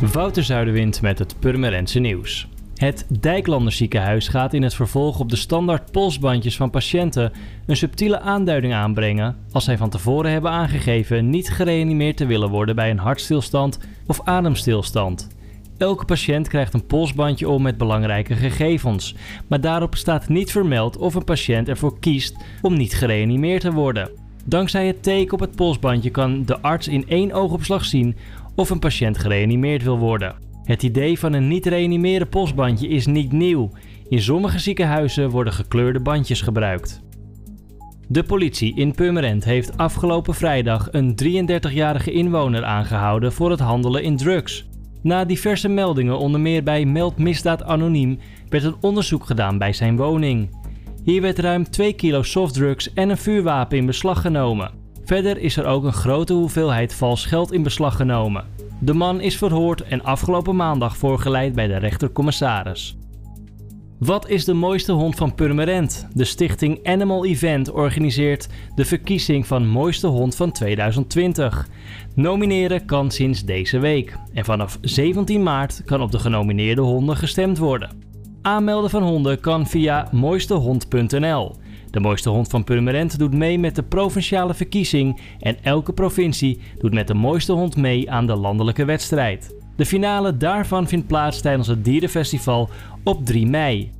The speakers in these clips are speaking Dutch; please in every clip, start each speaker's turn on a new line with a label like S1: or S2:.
S1: Wouter Zuiderwind met het Purmerendse nieuws. Het Dijklander ziekenhuis gaat in het vervolg op de standaard polsbandjes van patiënten een subtiele aanduiding aanbrengen als zij van tevoren hebben aangegeven niet gereanimeerd te willen worden bij een hartstilstand of ademstilstand. Elke patiënt krijgt een polsbandje om met belangrijke gegevens, maar daarop staat niet vermeld of een patiënt ervoor kiest om niet gereanimeerd te worden. Dankzij het teken op het polsbandje kan de arts in één oogopslag zien of een patiënt gereanimeerd wil worden. Het idee van een niet reanimeren polsbandje is niet nieuw. In sommige ziekenhuizen worden gekleurde bandjes gebruikt. De politie in Purmerend heeft afgelopen vrijdag een 33-jarige inwoner aangehouden voor het handelen in drugs. Na diverse meldingen, onder meer bij Meld Misdaad Anoniem, werd een onderzoek gedaan bij zijn woning. Hier werd ruim 2 kilo softdrugs en een vuurwapen in beslag genomen. Verder is er ook een grote hoeveelheid vals geld in beslag genomen. De man is verhoord en afgelopen maandag voorgeleid bij de rechtercommissaris. Wat is de mooiste hond van Purmerend? De stichting Animal Event organiseert de verkiezing van mooiste hond van 2020. Nomineren kan sinds deze week en vanaf 17 maart kan op de genomineerde honden gestemd worden. Aanmelden van honden kan via mooistehond.nl. De mooiste hond van Purmerend doet mee met de provinciale verkiezing en elke provincie doet met de mooiste hond mee aan de landelijke wedstrijd. De finale daarvan vindt plaats tijdens het Dierenfestival op 3 mei.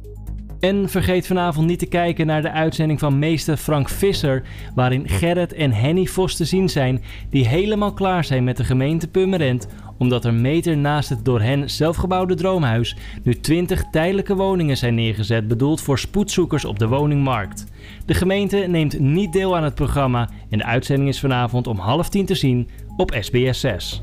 S1: En vergeet vanavond niet te kijken naar de uitzending van meester Frank Visser, waarin Gerrit en Henny Vos te zien zijn, die helemaal klaar zijn met de gemeente Purmerend, omdat er meter naast het door hen zelfgebouwde droomhuis nu 20 tijdelijke woningen zijn neergezet, bedoeld voor spoedzoekers op de woningmarkt. De gemeente neemt niet deel aan het programma en de uitzending is vanavond om half tien te zien op SBS 6.